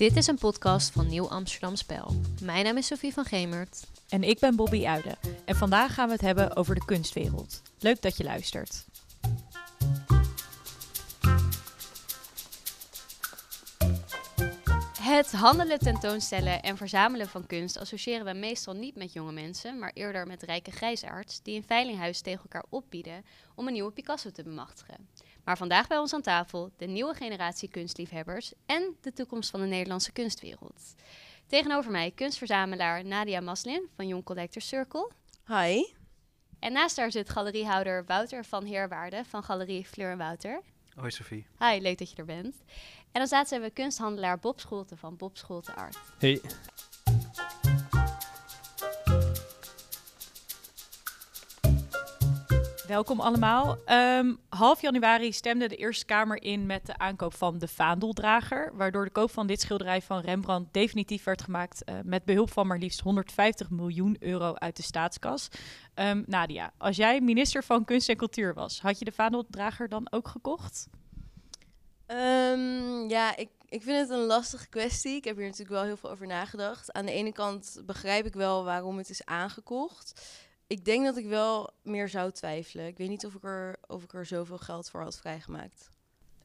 Dit is een podcast van Nieuw Amsterdam Spel. Mijn naam is Sophie van Gemert. En ik ben Bobby Uiden. En vandaag gaan we het hebben over de kunstwereld. Leuk dat je luistert. Het handelen, tentoonstellen en verzamelen van kunst associëren we meestal niet met jonge mensen, maar eerder met rijke grijsaards die een veilinghuis tegen elkaar opbieden om een nieuwe Picasso te bemachtigen. Maar vandaag bij ons aan tafel de nieuwe generatie kunstliefhebbers en de toekomst van de Nederlandse kunstwereld. Tegenover mij kunstverzamelaar Nadia Maslin van Young Collector Circle. Hi. En naast haar zit galeriehouder Wouter van Heerwaarde van Galerie Fleur en Wouter. Hoi Sophie. Hi, leuk dat je er bent. En dan staat ze we kunsthandelaar Bob Scholte van Bob Scholte Art. Hey. Welkom allemaal. Ehm, half januari stemde de Eerste Kamer in met de aankoop van de Vaandeldrager, waardoor de koop van dit schilderij van Rembrandt definitief werd gemaakt uh, met behulp van maar liefst 150 miljoen euro uit de staatskas. Um, Nadia, als jij minister van Kunst en Cultuur was, had je de Vaandeldrager dan ook gekocht? Um, ja, ik, ik vind het een lastige kwestie. Ik heb hier natuurlijk wel heel veel over nagedacht. Aan de ene kant begrijp ik wel waarom het is aangekocht ik denk dat ik wel meer zou twijfelen. Ik weet niet of ik er, of ik er zoveel geld voor had vrijgemaakt.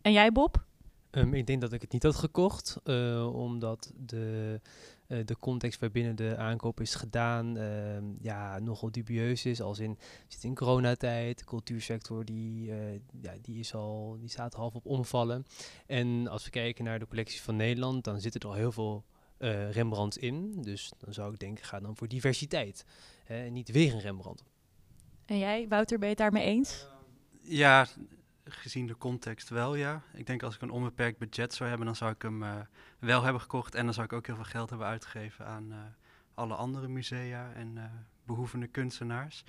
En jij, Bob? Um, ik denk dat ik het niet had gekocht, uh, omdat de, uh, de context waarbinnen de aankoop is gedaan uh, ja, nogal dubieus is. Als in, zit in coronatijd, de cultuursector die, eh, ja, die, is al, die staat half op omvallen. En als we kijken naar de collectie van Nederland, dan zitten er al heel veel Rembrandt in. Dus dan zou ik denken, ga dan voor diversiteit en niet weer een Rembrandt. En jij, Wouter, ben je het daarmee eens? Ja, gezien de context wel, ja. Ik denk als ik een onbeperkt budget zou hebben, dan zou ik hem uh, wel hebben gekocht. En dan zou ik ook heel veel geld hebben uitgegeven aan uh, alle andere musea en uh, behoevende kunstenaars.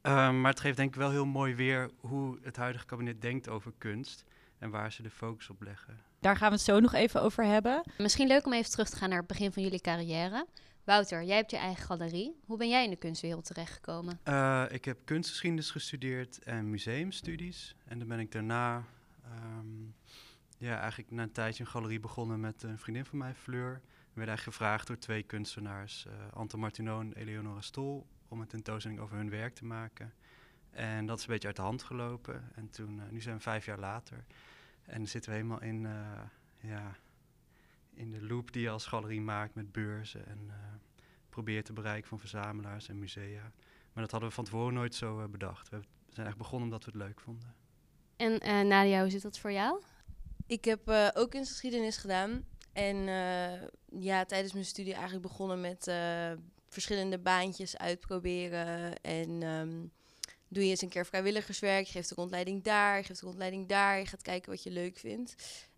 Ehm, maar het geeft denk ik wel heel mooi weer hoe het huidige kabinet denkt over kunst en waar ze de focus op leggen. Daar gaan we het zo nog even over hebben. Misschien leuk om even terug te gaan naar het begin van jullie carrière. Wouter, jij hebt je eigen galerie. Hoe ben jij in de kunstwereld terechtgekomen? Uh, ik heb kunstgeschiedenis gestudeerd en museumstudies. En dan ben ik daarna um, ja, eigenlijk na een tijdje een galerie begonnen met een vriendin van mij, Fleur. We werden eigenlijk gevraagd door twee kunstenaars, uh, Anton Martineau en Eleonora Stol, om een tentoonstelling over hun werk te maken. En dat is een beetje uit de hand gelopen. En toen, uh, nu zijn we vijf jaar later. En dan zitten we helemaal in, ja, in de loop die je als galerie maakt met beurzen en uh, probeert te bereiken van verzamelaars en musea. Maar dat hadden we van tevoren nooit zo uh, bedacht. We zijn echt begonnen omdat we het leuk vonden. En uh, Nadia, hoe zit dat voor jou? Ik heb ook kunstgeschiedenis gedaan. En ja, tijdens mijn studie eigenlijk begonnen met verschillende baantjes uitproberen. En um, doe je eens een keer vrijwilligerswerk, je geeft de rondleiding daar, je geeft de rondleiding daar. Je gaat kijken wat je leuk vindt.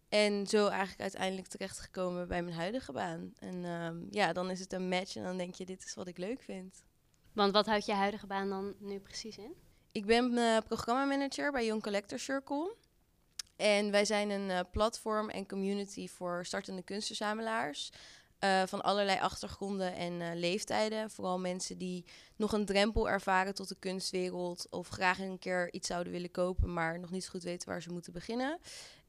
En zo eigenlijk uiteindelijk terechtgekomen bij mijn huidige baan. En um, ja, dan is het een match en dan denk je, dit is wat ik leuk vind. Want wat houdt je huidige baan dan nu precies in? Ik ben uh, programmamanager bij Young Collector Circle. En wij zijn een uh, platform en community voor startende kunstverzamelaars. Uh, van allerlei achtergronden en leeftijden. Vooral mensen die nog een drempel ervaren tot de kunstwereld. Of graag een keer iets zouden willen kopen, maar nog niet zo goed weten waar ze moeten beginnen.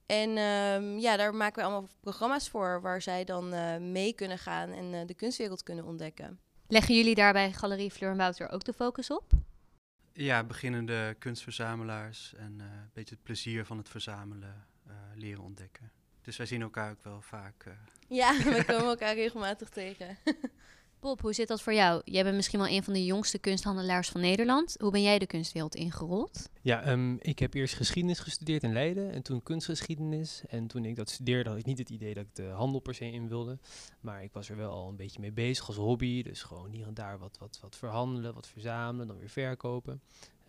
En um, ja, daar maken we allemaal programma's voor waar zij dan uh, mee kunnen gaan en uh, de kunstwereld kunnen ontdekken. Leggen jullie daarbij Galerie Fleur en Wouter ook de focus op? Ja, beginnende kunstverzamelaars en uh, een beetje het plezier van het verzamelen leren ontdekken. Dus wij zien elkaar ook wel vaak. Ja, we komen elkaar regelmatig tegen. Bob, hoe zit dat voor jou? Jij bent misschien wel een van de jongste kunsthandelaars van Nederland. Hoe ben jij de kunstwereld ingerold? Ja, um, ik heb eerst geschiedenis gestudeerd in Leiden en toen kunstgeschiedenis. En toen ik dat studeerde had ik niet het idee dat ik de handel per se in wilde. Maar ik was er wel al een beetje mee bezig als hobby. Dus gewoon hier en daar wat, wat, wat verhandelen, wat verzamelen, dan weer verkopen.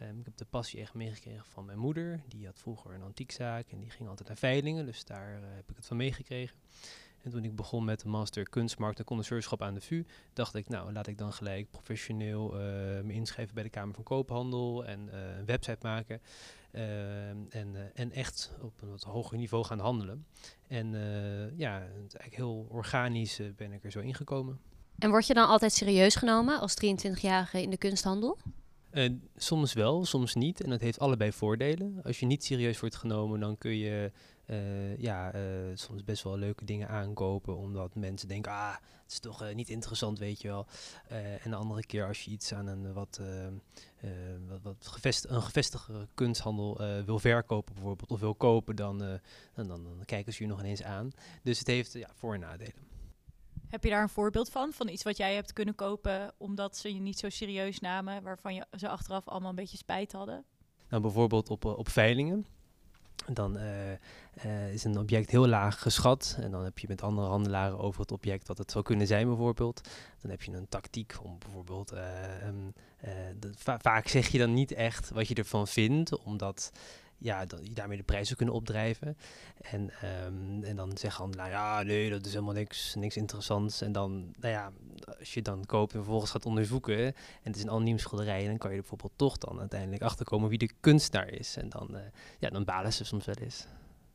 Um, ik heb de passie echt meegekregen van mijn moeder. Die had vroeger een antiekzaak en die ging altijd naar veilingen. Dus daar uh, heb ik het van meegekregen. En toen ik begon met de master kunstmarkt en connoisseurschap aan de VU, dacht ik, nou laat ik dan gelijk professioneel uh, me inschrijven bij de Kamer van Koophandel en uh, een website maken. Uh, en, en echt op een wat hoger niveau gaan handelen. En ja, eigenlijk heel organisch ben ik er zo ingekomen. En word je dan altijd serieus genomen als 23-jarige in de kunsthandel? Uh, soms wel, soms niet. En dat heeft allebei voordelen. Als je niet serieus wordt genomen, dan kun je eh, ja, eh, soms best wel leuke dingen aankopen. Omdat mensen denken, ah, het is toch eh, niet interessant, weet je wel. Eh, en de andere keer als je iets aan een wat, eh, eh, wat, wat gevest, een gevestigde kunsthandel eh, wil verkopen bijvoorbeeld, of wil kopen, dan, eh, dan, dan, dan kijken ze je nog ineens aan. Dus het heeft ja, voor- en nadelen. Heb je daar een voorbeeld van? Van iets wat jij hebt kunnen kopen omdat ze je niet zo serieus namen, waarvan je ze achteraf allemaal een beetje spijt hadden? Nou, bijvoorbeeld op, eh, op veilingen. Dan eh, eh, is een object heel laag geschat. En dan heb je met andere handelaren over het object wat het zou kunnen zijn, bijvoorbeeld. Dan heb je een tactiek om bijvoorbeeld. eh, ehm, eh, vaak zeg je dan niet echt wat je ervan vindt, omdat ja, dat je daarmee de prijs zou kunnen opdrijven. En, ehm, en dan zeggen handelaar, ja, nee, dat is helemaal niks, niks interessants. En dan, nou ja, als je dan koopt en vervolgens gaat onderzoeken en het is een anoniem schilderij, dan kan je er bijvoorbeeld toch dan uiteindelijk achterkomen wie de kunstenaar is. En dan, eh, ja, dan balen ze soms wel eens.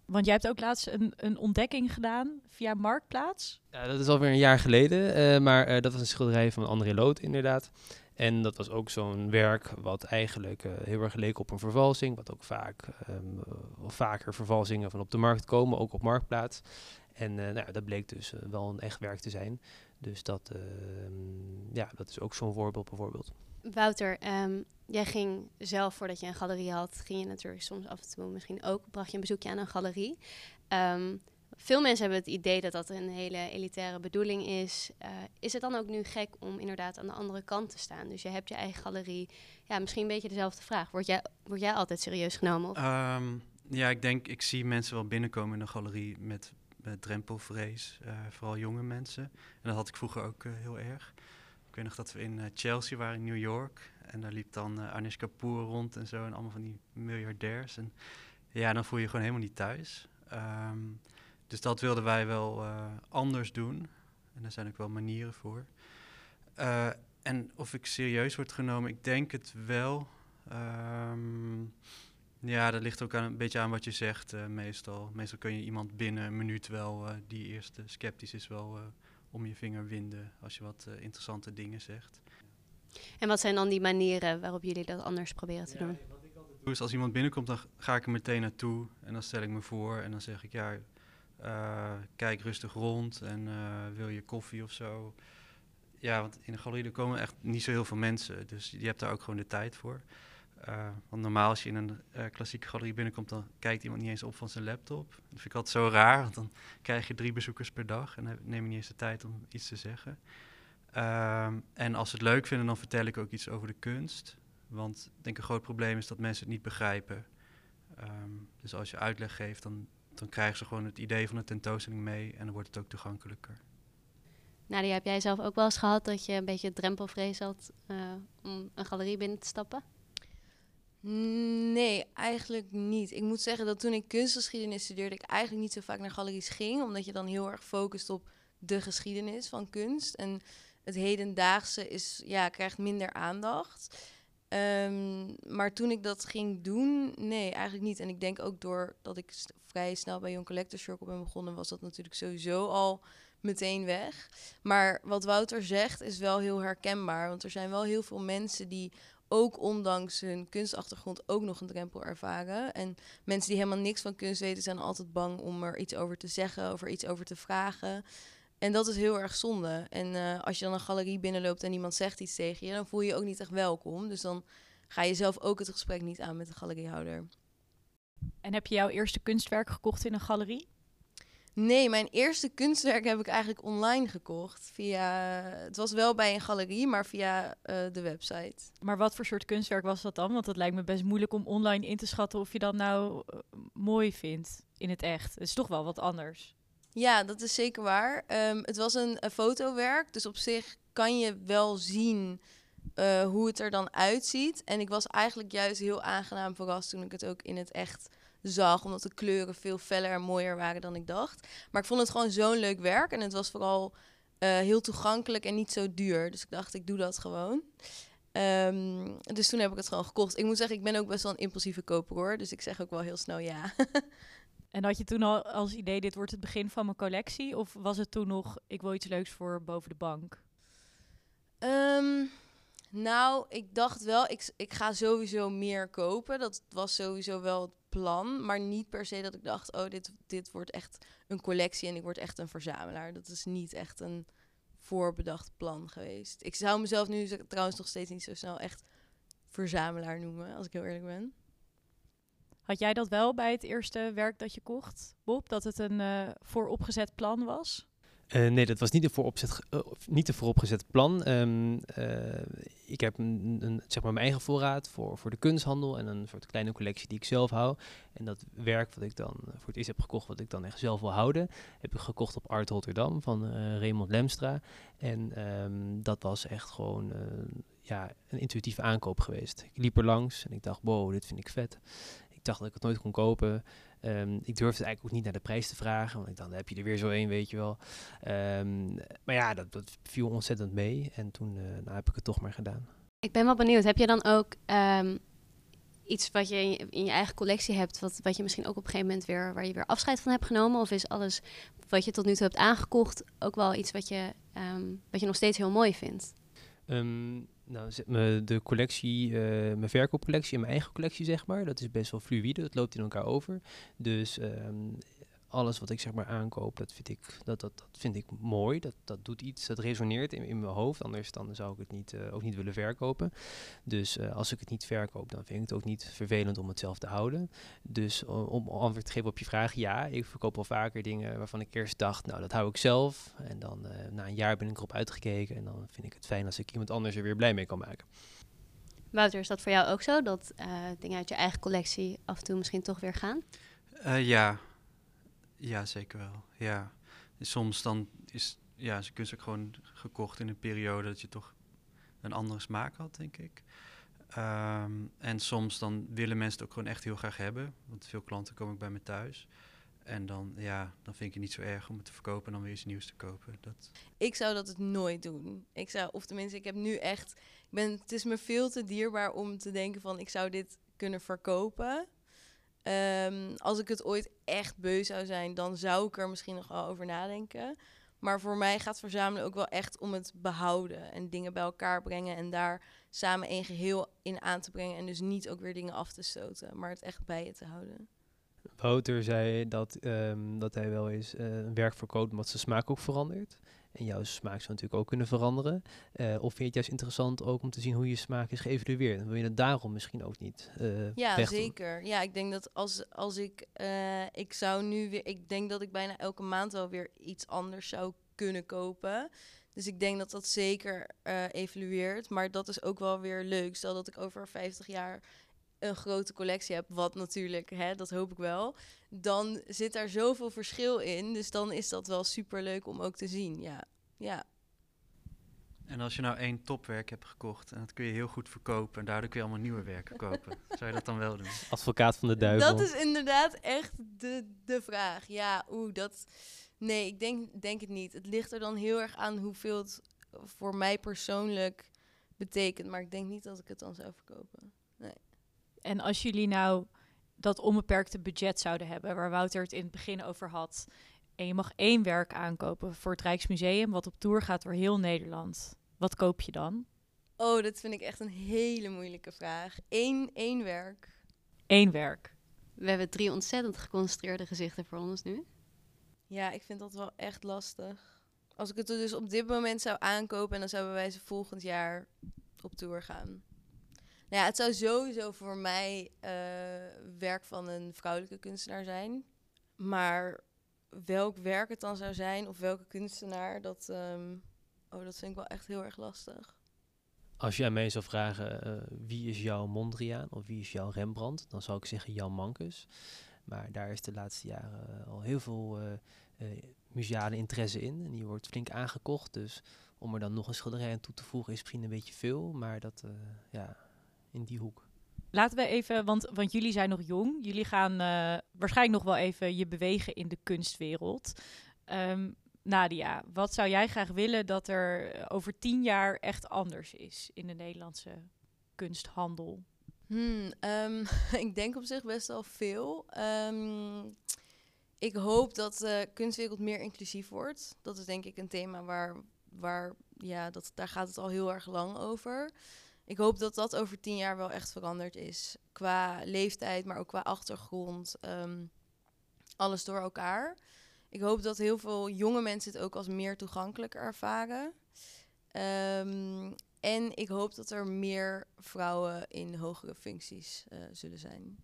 Want jij hebt ook laatst een, een ontdekking gedaan via Marktplaats. Ja, dat is alweer een jaar geleden, eh, maar eh, dat was een schilderij van André Lood inderdaad. En dat was ook zo'n werk wat eigenlijk eh, heel erg leek op een vervalsing, wat ook vaak, wel vaker vervalsingen van op de markt komen, ook op Marktplaats. En eh, nou, dat bleek dus eh, wel een echt werk te zijn. Dus dat, ehm, ja, dat is ook zo'n voorbeeld bijvoorbeeld. Wouter, ehm, jij ging zelf voordat je een galerie had, ging je natuurlijk soms af en toe misschien ook, bracht je een bezoekje aan een galerie. Veel mensen hebben het idee dat dat een hele elitaire bedoeling is. Eh, is het dan ook nu gek om inderdaad aan de andere kant te staan? Dus je hebt je eigen galerie. Ja, misschien een beetje dezelfde vraag. Word jij, word jij altijd serieus genomen? Of? Ehm, ja, ik denk, ik zie mensen wel binnenkomen in een galerie met, drempelvrees. eh, vooral jonge mensen. En dat had ik vroeger ook eh, heel erg. Ik weet nog dat we in Chelsea waren in New York. En daar liep dan eh Anish Kapoor rond en zo. En allemaal van die miljardairs. En ja, dan voel je je gewoon helemaal niet thuis. Ehm, dus dat wilden wij wel eh, anders doen. En daar zijn ook wel manieren voor. Eh, en of ik serieus word genomen, ik denk het wel. Ehm, ja, dat ligt ook aan, een beetje aan wat je zegt eh, meestal. Meestal kun je iemand binnen een minuut wel, eh, die eerst eh, sceptisch is, wel eh, om je vinger winden als je wat interessante dingen zegt. En wat zijn dan die manieren waarop jullie dat anders proberen te doen? Dus als iemand binnenkomt, dan ga ik er meteen naartoe en dan stel ik me voor en dan zeg ik ja, kijk rustig rond en eh, wil je koffie of zo. Ja, want in een galerie er komen echt niet zo heel veel mensen, dus je hebt daar ook gewoon de tijd voor. Eh, want normaal als je in een eh, klassieke galerie binnenkomt, dan kijkt iemand niet eens op van zijn laptop. Dat vind ik altijd zo raar, want dan krijg je drie bezoekers per dag en neem je niet eens de tijd om iets te zeggen. Ehm, en als ze het leuk vinden, dan vertel ik ook iets over de kunst. Want ik denk een groot probleem is dat mensen het niet begrijpen. Ehm, dus als je uitleg geeft, dan, dan krijgen ze gewoon het idee van de tentoonstelling mee en dan wordt het ook toegankelijker. Nadia, heb jij zelf ook wel eens gehad dat je een beetje drempelvrees had eh, om een galerie binnen te stappen? Nee, eigenlijk niet. Ik moet zeggen dat toen ik kunstgeschiedenis studeerde, ik eigenlijk niet zo vaak naar galeries ging, omdat je dan heel erg focust op de geschiedenis van kunst. En het hedendaagse is, ja, krijgt minder aandacht. Ehm, maar toen ik dat ging doen, nee, eigenlijk niet. En ik denk ook doordat ik vrij snel bij Young Collector Circle ben begonnen, was dat natuurlijk sowieso al meteen weg. Maar wat Wouter zegt is wel heel herkenbaar. Want er zijn wel heel veel mensen die ook ondanks hun kunstachtergrond ook nog een drempel ervaren. En mensen die helemaal niks van kunst weten, zijn altijd bang om er iets over te zeggen, of er iets over te vragen. En dat is heel erg zonde. En eh, als je dan een galerie binnenloopt en iemand zegt iets tegen je, dan voel je je ook niet echt welkom. Dus dan ga je zelf ook het gesprek niet aan met de galeriehouder. En heb je jouw eerste kunstwerk gekocht in een galerie? Nee, mijn eerste kunstwerk heb ik eigenlijk online gekocht. Via, het was wel bij een galerie, maar via eh, de website. Maar wat voor soort kunstwerk was dat dan? Want het lijkt me best moeilijk om online in te schatten of je dat nou eh, mooi vindt in het echt. Het is toch wel wat anders. Ja, dat is zeker waar. Ehm, het was een, fotowerk, dus op zich kan je wel zien eh, hoe het er dan uitziet. En ik was eigenlijk juist heel aangenaam verrast toen ik het ook in het echt zag, omdat de kleuren veel feller en mooier waren dan ik dacht. Maar ik vond het gewoon zo'n leuk werk en het was vooral eh, heel toegankelijk en niet zo duur. Dus ik dacht, ik doe dat gewoon. Ehm, dus toen heb ik het gewoon gekocht. Ik moet zeggen, ik ben ook best wel een impulsieve koper hoor. Dus ik zeg ook wel heel snel ja. En had je toen al als idee, dit wordt het begin van mijn collectie? Of was het toen nog, ik wil iets leuks voor boven de bank? Ehm, Nou, ik dacht wel, ik, ik ga sowieso meer kopen. Dat was sowieso wel het plan. Maar niet per se dat ik dacht, oh, dit, dit wordt echt een collectie en ik word echt een verzamelaar. Dat is niet echt een voorbedacht plan geweest. Ik zou mezelf nu trouwens nog steeds niet zo snel echt verzamelaar noemen, als ik heel eerlijk ben. Had jij dat wel bij het eerste werk dat je kocht, Bob? Dat het een uh, vooropgezet plan was? Uh, nee, dat was niet een, vooropzet, uh, niet een vooropgezet plan. Uh, ik heb een, zeg maar mijn eigen voorraad voor, voor de kunsthandel en een soort kleine collectie die ik zelf hou. En dat werk wat ik dan voor het eerst heb gekocht, wat ik dan echt zelf wil houden, heb ik gekocht op Art Rotterdam van Raymond Lemstra. En um, dat was echt gewoon ja, een intuïtieve aankoop geweest. Ik liep er langs en ik dacht, wow, dit vind ik vet. Ik dacht dat ik het nooit kon kopen. Um, ik durfde eigenlijk ook niet naar de prijs te vragen, want ik dacht, dan heb je er weer zo één, weet je wel. Um, maar ja, dat, dat, viel ontzettend mee en toen uh, nou, heb ik het toch maar gedaan. Ik ben wel benieuwd, heb je dan ook um, iets wat je in, je in, je eigen collectie hebt, wat, wat je misschien ook op een gegeven moment weer, waar je weer afscheid van hebt genomen? Of is alles wat je tot nu toe hebt aangekocht ook wel iets wat je, wat je nog steeds heel mooi vindt? Nou, de collectie, uh, mijn verkoopcollectie en mijn eigen collectie, zeg maar, dat is best wel fluïde. Dat loopt in elkaar over. Dus um, alles wat ik zeg maar aankoop, dat vind ik, dat, dat, dat vind ik mooi. Dat, dat doet iets, dat resoneert in, in mijn hoofd. Anders dan zou ik het niet, uh, ook niet willen verkopen. Dus uh, als ik het niet verkoop, dan vind ik het ook niet vervelend om het zelf te houden. Dus om antwoord te geven op je vraag, ja, ik verkoop wel vaker dingen waarvan ik eerst dacht, nou dat hou ik zelf. En dan na een jaar ben ik erop uitgekeken en dan vind ik het fijn als ik iemand anders er weer blij mee kan maken. Wouter, is dat voor jou ook zo? Dat dingen uit je eigen collectie af en toe misschien toch weer gaan? ja, ja, zeker wel. Ja. soms dan is ja, ze kunst ook gewoon gekocht in een periode dat je toch een andere smaak had, denk ik. Um, en soms dan willen mensen het ook gewoon echt heel graag hebben. Want veel klanten komen ook bij me thuis. En dan, ja, dan vind ik het niet zo erg om het te verkopen en dan weer iets nieuws te kopen. Dat... Ik zou dat het nooit doen. Ik zou, of tenminste, ik heb nu echt. Ik ben, het is me veel te dierbaar om te denken van ik zou dit kunnen verkopen. Um, als ik het ooit echt beu zou zijn, dan zou ik er misschien nog wel over nadenken. Maar voor mij gaat verzamelen ook wel echt om het behouden en dingen bij elkaar brengen en daar samen een geheel in aan te brengen. En dus niet ook weer dingen af te stoten, maar het echt bij je te houden. Wouter zei dat, um, dat hij wel eens uh, werk verkoopt omdat zijn smaak ook verandert. En jouw smaak zou natuurlijk ook kunnen veranderen. Uh, of vind je het juist interessant ook om te zien hoe je smaak is geëvalueerd? En wil je het daarom misschien ook niet uh, Ja, zeker. Ja, ik denk dat als, als ik... Uh, ik zou nu weer... Ik denk dat ik bijna elke maand wel weer iets anders zou kunnen kopen. Dus ik denk dat dat zeker evalueert. Maar dat is ook wel weer leuk. Stel dat ik over 50 jaar een grote collectie heb, wat natuurlijk, hè, dat hoop ik wel, dan zit daar zoveel verschil in. Dus dan is dat wel super leuk om ook te zien. Ja. ja. En als je nou één topwerk hebt gekocht en dat kun je heel goed verkopen en daardoor kun je allemaal nieuwe werken kopen, zou je dat dan wel doen? Advocaat van de duivel. Dat is inderdaad echt de, de vraag. Ja, oeh, dat. Nee, ik denk, denk het niet. Het ligt er dan heel erg aan hoeveel het voor mij persoonlijk betekent. Maar ik denk niet dat ik het dan zou verkopen. Nee. En als jullie nou dat onbeperkte budget zouden hebben, waar Wouter het in het begin over had, en je mag één werk aankopen voor het Rijksmuseum, wat op tour gaat door heel Nederland, wat koop je dan? Oh, dat vind ik echt een hele moeilijke vraag. Eén, één werk. Eén werk. We hebben drie ontzettend geconcentreerde gezichten voor ons nu. Ja, ik vind dat wel echt lastig. Als ik het dus op dit moment zou aankopen en dan zouden wij ze volgend jaar op tour gaan. Nou ja, het zou sowieso voor mij uh, werk van een vrouwelijke kunstenaar zijn. Maar welk werk het dan zou zijn of welke kunstenaar, dat, um, oh, dat vind ik wel echt heel erg lastig. Als aan mij zou vragen uh, wie is jouw Mondriaan of wie is jouw Rembrandt, dan zou ik zeggen Jan Mankus. Maar daar is de laatste jaren al heel veel uh, museale interesse in. En die wordt flink aangekocht. Dus om er dan nog een schilderij aan toe te voegen is misschien een beetje veel. Maar dat, ja, in die hoek. Laten we even, want, want jullie zijn nog jong. Jullie gaan uh, waarschijnlijk nog wel even je bewegen in de kunstwereld. Um, Nadia, wat zou jij graag willen dat er over tien jaar echt anders is in de Nederlandse kunsthandel? Hmm, um, ik denk op zich best wel veel. Um, ik hoop dat de kunstwereld meer inclusief wordt. Dat is denk ik een thema waar, waar ja, dat, daar gaat het al heel erg lang over. Ik hoop dat dat over tien jaar wel echt veranderd is. Qua leeftijd, maar ook qua achtergrond. ehm, alles door elkaar. Ik hoop dat heel veel jonge mensen het ook als meer toegankelijk ervaren. Ehm, en ik hoop dat er meer vrouwen in hogere functies eh, zullen zijn.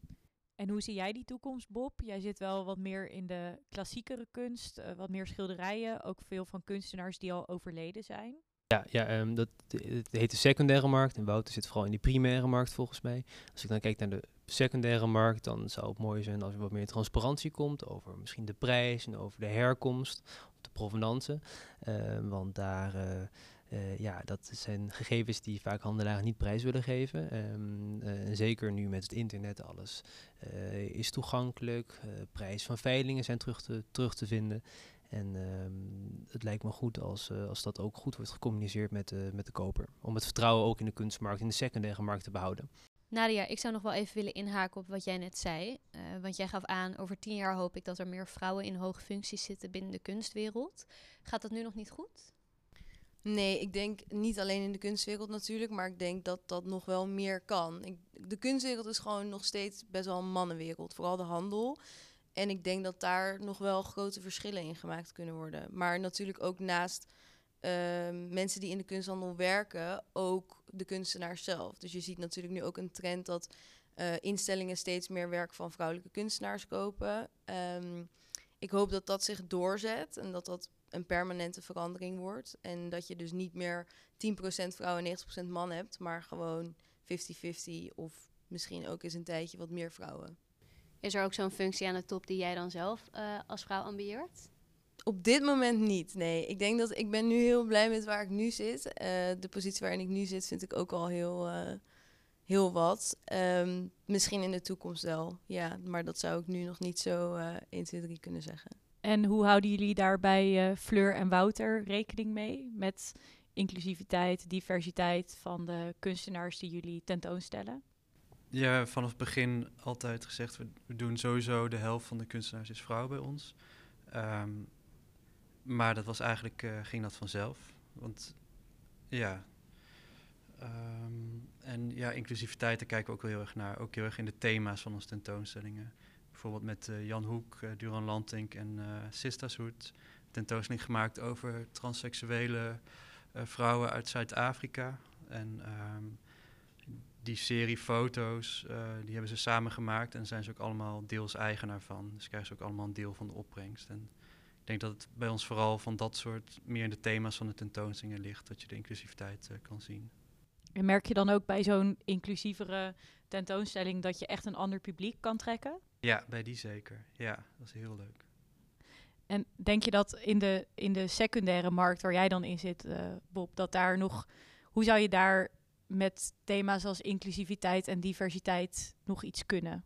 En hoe zie jij die toekomst, Bob? Jij zit wel wat meer in de klassiekere kunst, eh, wat meer schilderijen. Ook veel van kunstenaars die al overleden zijn. Ja, ja ehm, dat, het heet de secundaire markt. En Wouter zit vooral in die primaire markt volgens mij. Als ik dan kijk naar de secundaire markt, dan zou het mooi zijn als er wat meer transparantie komt over misschien de prijs en over de herkomst, de provenance. Ehm, want daar, eh, eh, ja, dat zijn gegevens die vaak handelaren niet prijs willen geven. Ehm, eh, en zeker nu met het internet alles is toegankelijk. prijs van veilingen zijn terug te, terug te vinden. En ehm, het lijkt me goed als, eh, als dat ook goed wordt gecommuniceerd met, de met de koper. Om het vertrouwen ook in de kunstmarkt, in de secundaire markt te behouden. Nadia, ik zou nog wel even willen inhaken op wat jij net zei. Eh, want jij gaf aan, over tien jaar hoop ik dat er meer vrouwen in hoge functies zitten binnen de kunstwereld. Gaat dat nu nog niet goed? Nee, ik denk niet alleen in de kunstwereld natuurlijk, maar ik denk dat dat nog wel meer kan. Ik, de kunstwereld is gewoon nog steeds best wel een mannenwereld, vooral de handel. En ik denk dat daar nog wel grote verschillen in gemaakt kunnen worden. Maar natuurlijk ook naast ehm, mensen die in de kunsthandel werken, ook de kunstenaars zelf. Dus je ziet natuurlijk nu ook een trend dat eh, instellingen steeds meer werk van vrouwelijke kunstenaars kopen. Ehm, ik hoop dat dat zich doorzet en dat dat een permanente verandering wordt. En dat je dus niet meer 10% vrouwen en 90% man hebt, maar gewoon 50-50 of misschien ook eens een tijdje wat meer vrouwen. Is er ook zo'n functie aan de top die jij dan zelf eh, als vrouw ambieert? Op dit moment niet, nee. Ik denk dat ik ben nu heel blij met waar ik nu zit. Eh, de positie waarin ik nu zit vind ik ook al heel, eh, heel wat. Ehm, misschien in de toekomst wel, ja. Maar dat zou ik nu nog niet zo eh 1, 2, 3 kunnen zeggen. En hoe houden jullie daar bij eh, Fleur en Wouter rekening mee? Met inclusiviteit, diversiteit van de kunstenaars die jullie tentoonstellen? Ja, vanaf het begin altijd gezegd, we, doen sowieso de helft van de kunstenaars is vrouw bij ons. Ehm, maar dat was eigenlijk, eh, ging dat vanzelf. Want ja, ehm, en ja, inclusiviteit, daar kijken we ook wel heel erg naar. Ook heel erg in de thema's van onze tentoonstellingen. Bijvoorbeeld met eh, Jan Hoek, eh, Duran Lantink en Sistas Hoed. Tentoonstelling gemaakt over transseksuele vrouwen uit Zuid-Afrika. En ehm, die serie foto's, eh, die hebben ze samen gemaakt en zijn ze ook allemaal deels eigenaar van. Dus krijgen ze ook allemaal een deel van de opbrengst. En ik denk dat het bij ons vooral van dat soort meer in de thema's van de tentoonstellingen ligt, dat je de inclusiviteit eh, kan zien. En merk je dan ook bij zo'n inclusievere tentoonstelling dat je echt een ander publiek kan trekken? Ja, bij die zeker. Ja, dat is heel leuk. En denk je dat in de, in de secundaire markt waar jij dan in zit, eh, Bob, dat daar nog, hoe zou je daar met thema's als inclusiviteit en diversiteit nog iets kunnen?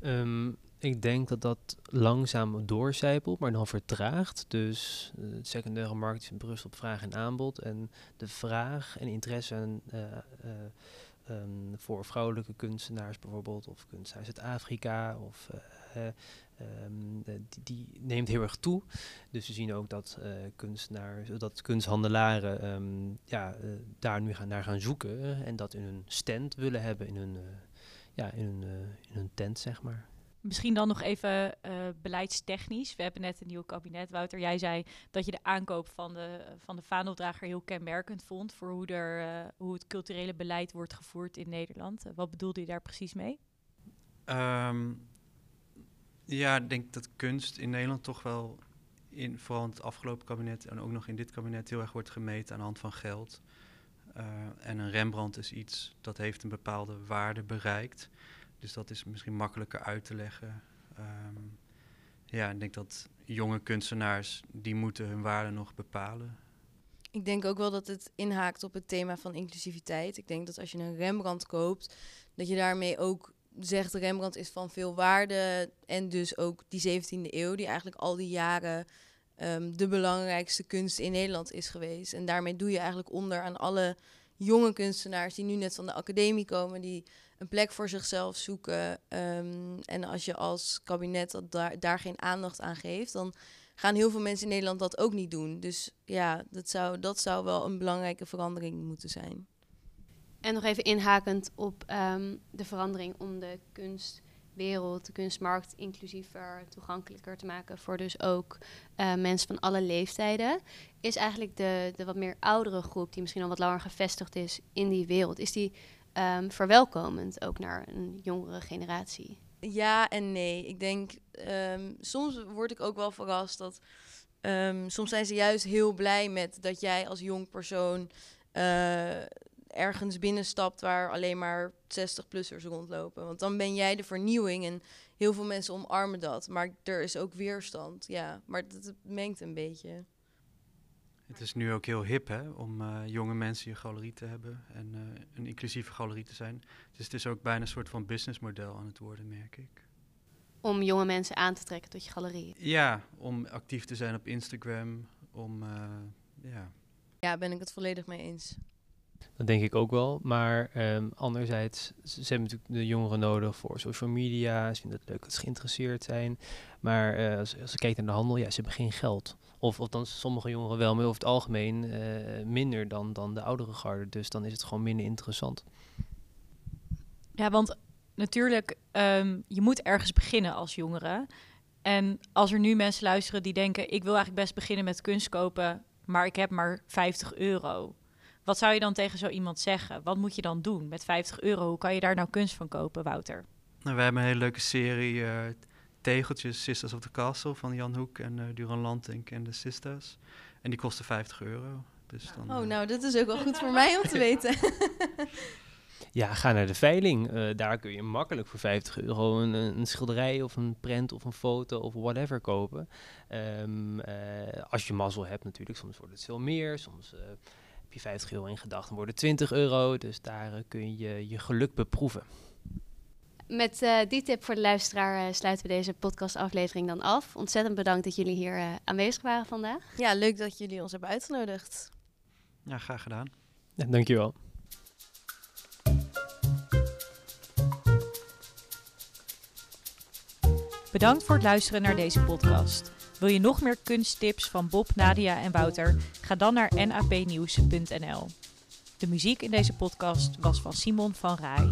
Ehm, ik denk dat dat langzaam doorcijpelt, maar dan vertraagt. Dus eh, de secundaire markt is berust op vraag en aanbod. En de vraag en interesse en, eh, eh, ehm, voor vrouwelijke kunstenaars bijvoorbeeld, of kunstenaars uit Afrika, of, eh, eh, ehm, eh, die, die neemt heel erg toe. Dus we zien ook dat eh, kunstenaars, dat kunsthandelaren ehm, ja, eh, daar nu gaan, naar gaan zoeken en dat in hun stand willen hebben, in hun, eh, ja, in hun, in hun tent, zeg maar. Misschien dan nog even eh, beleidstechnisch. We hebben net een nieuw kabinet. Wouter, jij zei dat je de aankoop van de, van de vaandeldrager heel kenmerkend vond voor hoe, er, hoe het culturele beleid wordt gevoerd in Nederland. Wat bedoelde je daar precies mee? Ehm, ja, ik denk dat kunst in Nederland toch wel, in, vooral in het afgelopen kabinet en ook nog in dit kabinet, heel erg wordt gemeten aan de hand van geld. Eh, en een Rembrandt is iets dat heeft een bepaalde waarde bereikt. Dus dat is misschien makkelijker uit te leggen. Ehm, ja, ik denk dat jonge kunstenaars, die moeten hun waarde nog bepalen. Ik denk ook wel dat het inhaakt op het thema van inclusiviteit. Ik denk dat als je een Rembrandt koopt, dat je daarmee ook zegt Rembrandt is van veel waarde. En dus ook die 17e eeuw, die eigenlijk al die jaren ehm, de belangrijkste kunst in Nederland is geweest. En daarmee doe je eigenlijk onder aan alle jonge kunstenaars die nu net van de academie komen, die een plek voor zichzelf zoeken. Ehm, en als je als kabinet dat daar, daar geen aandacht aan geeft, dan gaan heel veel mensen in Nederland dat ook niet doen. Dus ja, dat zou, dat zou wel een belangrijke verandering moeten zijn. En nog even inhakend op ehm, de verandering om de kunstwereld, de kunstmarkt inclusiever, toegankelijker te maken voor dus ook eh, mensen van alle leeftijden. Is eigenlijk de, de wat meer oudere groep, die misschien al wat langer gevestigd is in die wereld, is die ehm, verwelkomend ook naar een jongere generatie? Ja en nee. Ik denk, ehm, soms word ik ook wel verrast dat. soms zijn ze juist heel blij met dat jij als jong persoon eh, ergens binnenstapt waar alleen maar 60-plussers rondlopen. Want dan ben jij de vernieuwing en heel veel mensen omarmen dat. Maar er is ook weerstand, ja. Maar het, het mengt een beetje. Het is nu ook heel hip hè, om eh, jonge mensen je galerie te hebben en eh, een inclusieve galerie te zijn. Dus het is ook bijna een soort van businessmodel aan het worden, merk ik. Om jonge mensen aan te trekken tot je galerie. Ja, om actief te zijn op Instagram, om eh, ja, Ja, ben ik het volledig mee eens. Dat denk ik ook wel. Maar ehm, anderzijds, ze, hebben natuurlijk de jongeren nodig voor social media. Ze vinden het leuk dat ze geïnteresseerd zijn. Maar eh, als, als je kijkt naar de handel, ja, ze hebben geen geld. Of althans, sommige jongeren wel, maar over het algemeen eh, minder dan, dan de oudere garde. Dus dan is het gewoon minder interessant. Ja, want natuurlijk, ehm, je moet ergens beginnen als jongere. En als er nu mensen luisteren die denken, ik wil eigenlijk best beginnen met kunst kopen, maar ik heb maar 50 euro. Wat zou je dan tegen zo iemand zeggen? Wat moet je dan doen met 50 euro? Hoe kan je daar nou kunst van kopen, Wouter? Nou, we hebben een hele leuke serie eh, tegeltjes, Sisters of the Castle van Jan Hoek en eh Duran Lantink en de Sisters. En die kosten 50 euro. Dus dan, Oh, eh, nou, dat is ook wel goed voor mij om te weten. Ja, ga naar de veiling. Eh, daar kun je makkelijk voor 50 euro een, een schilderij of een prent of een foto of whatever kopen. Ehm, eh, als je mazzel hebt natuurlijk, soms wordt het veel meer. Soms eh, je 50 euro in gedachten, worden het 20 euro. Dus daar eh, kun je je geluk beproeven. Met eh, die tip voor de luisteraar eh, sluiten we deze podcastaflevering dan af. Ontzettend bedankt dat jullie hier eh, aanwezig waren vandaag. Ja, leuk dat jullie ons hebben uitgenodigd. Ja, graag gedaan. Ja, dankjewel. Bedankt voor het luisteren naar deze podcast. Wil je nog meer kunsttips van Bob, Nadia en Wouter? Ga dan naar napnieuws.nl. De muziek in deze podcast was van Simon van Rij.